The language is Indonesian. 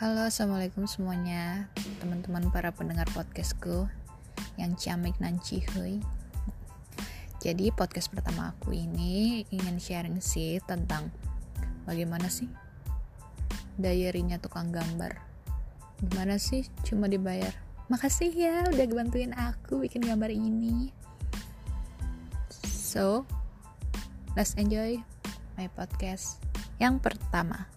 Halo, assalamualaikum semuanya, teman-teman para pendengar podcastku yang ciamik nan cihuy. Jadi podcast pertama aku ini ingin sharing sih tentang bagaimana sih diary-nya tukang gambar. Gimana sih cuma dibayar? Makasih ya udah bantuin aku bikin gambar ini. So, let's enjoy my podcast yang pertama.